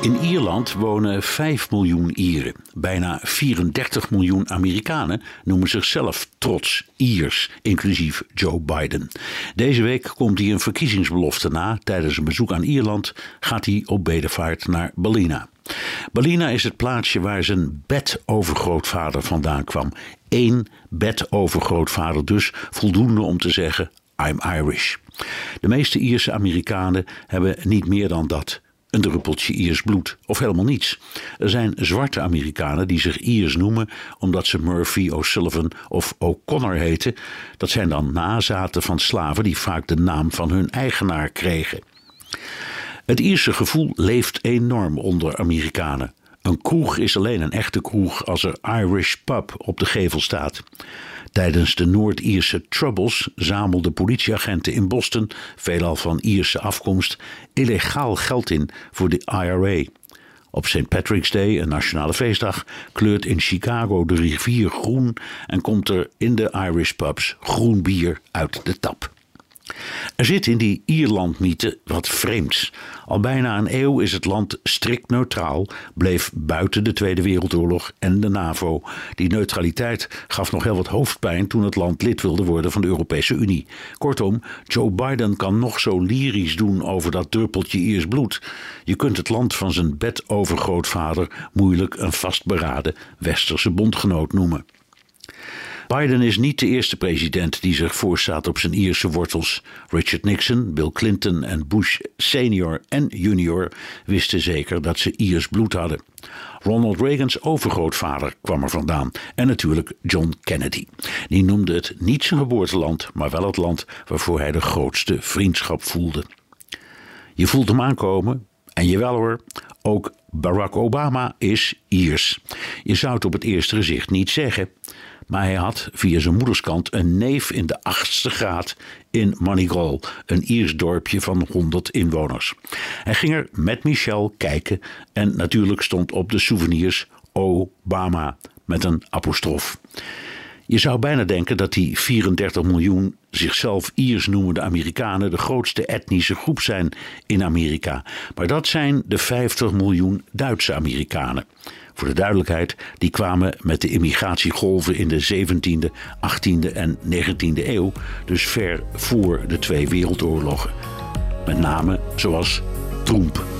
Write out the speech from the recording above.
In Ierland wonen 5 miljoen Ieren. Bijna 34 miljoen Amerikanen noemen zichzelf trots Iers, inclusief Joe Biden. Deze week komt hij een verkiezingsbelofte na. Tijdens een bezoek aan Ierland gaat hij op bedevaart naar Ballina. Ballina is het plaatsje waar zijn bedovergrootvader vandaan kwam. Eén bedovergrootvader dus, voldoende om te zeggen I'm Irish. De meeste Ierse Amerikanen hebben niet meer dan dat een druppeltje Iers bloed of helemaal niets. Er zijn zwarte Amerikanen die zich Iers noemen omdat ze Murphy, O'Sullivan of O'Connor heten. Dat zijn dan nazaten van slaven die vaak de naam van hun eigenaar kregen. Het Ierse gevoel leeft enorm onder Amerikanen. Een kroeg is alleen een echte kroeg als er Irish Pub op de gevel staat. Tijdens de Noord-Ierse Troubles zamelden politieagenten in Boston, veelal van Ierse afkomst, illegaal geld in voor de IRA. Op St. Patrick's Day, een nationale feestdag, kleurt in Chicago de rivier groen en komt er in de Irish pubs groen bier uit de tap. Er zit in die Ierland-mythe wat vreemds. Al bijna een eeuw is het land strikt neutraal, bleef buiten de Tweede Wereldoorlog en de NAVO. Die neutraliteit gaf nog heel wat hoofdpijn toen het land lid wilde worden van de Europese Unie. Kortom, Joe Biden kan nog zo lyrisch doen over dat druppeltje Iers bloed. Je kunt het land van zijn bedovergrootvader moeilijk een vastberaden westerse bondgenoot noemen. Biden is niet de eerste president die zich voorstaat op zijn Ierse wortels. Richard Nixon, Bill Clinton en Bush senior en junior wisten zeker dat ze Iers bloed hadden. Ronald Reagans overgrootvader kwam er vandaan. En natuurlijk John Kennedy. Die noemde het niet zijn geboorteland, maar wel het land waarvoor hij de grootste vriendschap voelde. Je voelt hem aankomen. En jawel hoor, ook Barack Obama is Iers. Je zou het op het eerste gezicht niet zeggen. Maar hij had via zijn moederskant een neef in de achtste graad in Moneygall, een Iers dorpje van 100 inwoners. Hij ging er met Michel kijken en natuurlijk stond op de souvenirs Obama met een apostrof. Je zou bijna denken dat die 34 miljoen zichzelf Iers noemende Amerikanen de grootste etnische groep zijn in Amerika. Maar dat zijn de 50 miljoen Duitse Amerikanen. Voor de duidelijkheid, die kwamen met de immigratiegolven in de 17e, 18e en 19e eeuw, dus ver voor de twee wereldoorlogen. Met name zoals Trump.